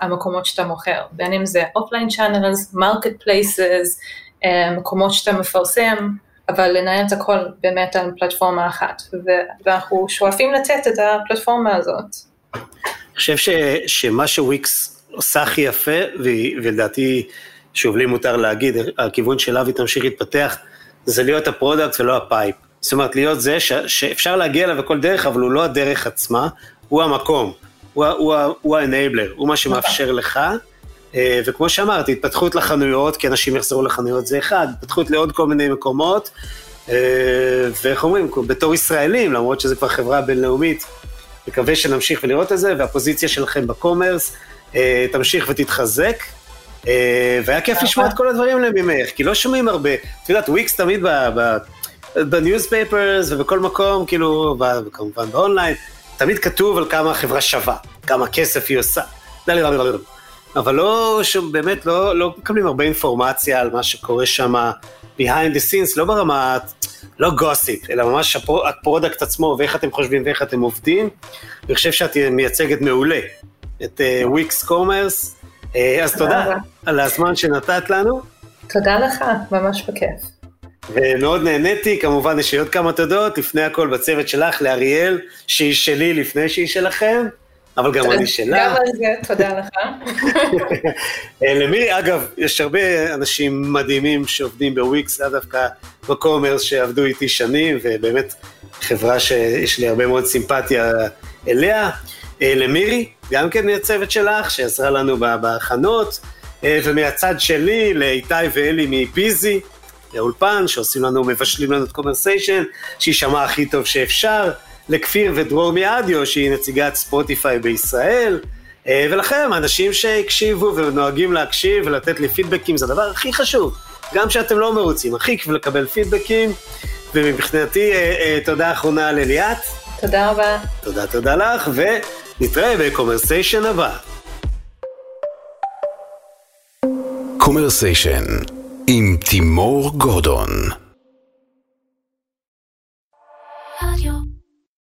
Speaker 4: המקומות שאתה מוכר, בין אם זה offline channels, marketplaces, מקומות שאתה מפרסם, אבל לנהל את הכל באמת על פלטפורמה אחת, ואנחנו שואפים לתת את הפלטפורמה הזאת.
Speaker 3: אני חושב ש, שמה שוויקס עושה הכי יפה, ולדעתי, שוב, לי מותר להגיד, הכיוון שאליו היא תמשיך להתפתח, זה להיות ה-product ולא ה-pipe. זאת אומרת, להיות זה ש, שאפשר להגיע אליו בכל דרך, אבל הוא לא הדרך עצמה, הוא המקום, הוא, הוא, הוא ה-enabler, הוא מה שמאפשר לך. אה, וכמו שאמרתי, התפתחות לחנויות, כי אנשים יחזרו לחנויות זה אחד, התפתחות לעוד כל מיני מקומות, אה, ואיך אומרים, בתור ישראלים, למרות שזו כבר חברה בינלאומית, מקווה שנמשיך ולראות את זה, והפוזיציה שלכם ב commerce, תמשיך ותתחזק. אה, והיה כיף לשמוע את כל הדברים האלה ממך, כי לא שומעים הרבה. את יודעת, וויקס תמיד ב newspapers ובכל מקום, כאילו, וכמובן באונליין, תמיד כתוב על כמה החברה שווה, כמה כסף היא עושה. אבל לא, באמת לא, לא מקבלים הרבה אינפורמציה על מה שקורה שם behind the scenes, לא ברמה, לא gossip, אלא ממש ה product עצמו ואיך אתם חושבים ואיך אתם עובדים. אני חושב שאת מייצגת מעולה את וויקס uh, commerce. Uh, אז תודה תודה על הזמן שנתת לנו.
Speaker 4: תודה לך, ממש בכיף.
Speaker 3: ומאוד נהניתי, כמובן יש לי עוד כמה תודות, לפני הכל בצוות שלך, לאריאל, שהיא שלי לפני שהיא שלכם, אבל גם אני שלה.
Speaker 4: גם על זה, תודה לך.
Speaker 3: אה, למירי, אגב, יש הרבה אנשים מדהימים שעובדים בוויקס, לאו דווקא ב commerce, שעבדו איתי שנים, ובאמת חברה שיש לי הרבה מאוד סימפתיה אליה. למירי, גם כן מהצוות שלך, שעזרה לנו בהכנות, אה, ומהצד שלי, לאיתי ואלי מפיזי, לאולפן, שעושים לנו, מבשלים לנו את קומרסיישן, שיישמע הכי טוב שאפשר, לכפיר ודרור מאדיו, שהיא נציגת ספוטיפיי בישראל, אה, ולכם, האנשים שהקשיבו ונוהגים להקשיב ולתת לי פידבקים, זה הדבר הכי חשוב. גם שאתם לא מרוצים, הכי כיף לקבל פידבקים, ומבחינתי, אה, תודה אחרונה לליאת.
Speaker 4: תודה רבה.
Speaker 3: תודה, תודה לך, ו... נתראה בקומרסיישן הבא.
Speaker 2: קומרסיישן עם תימור גורדון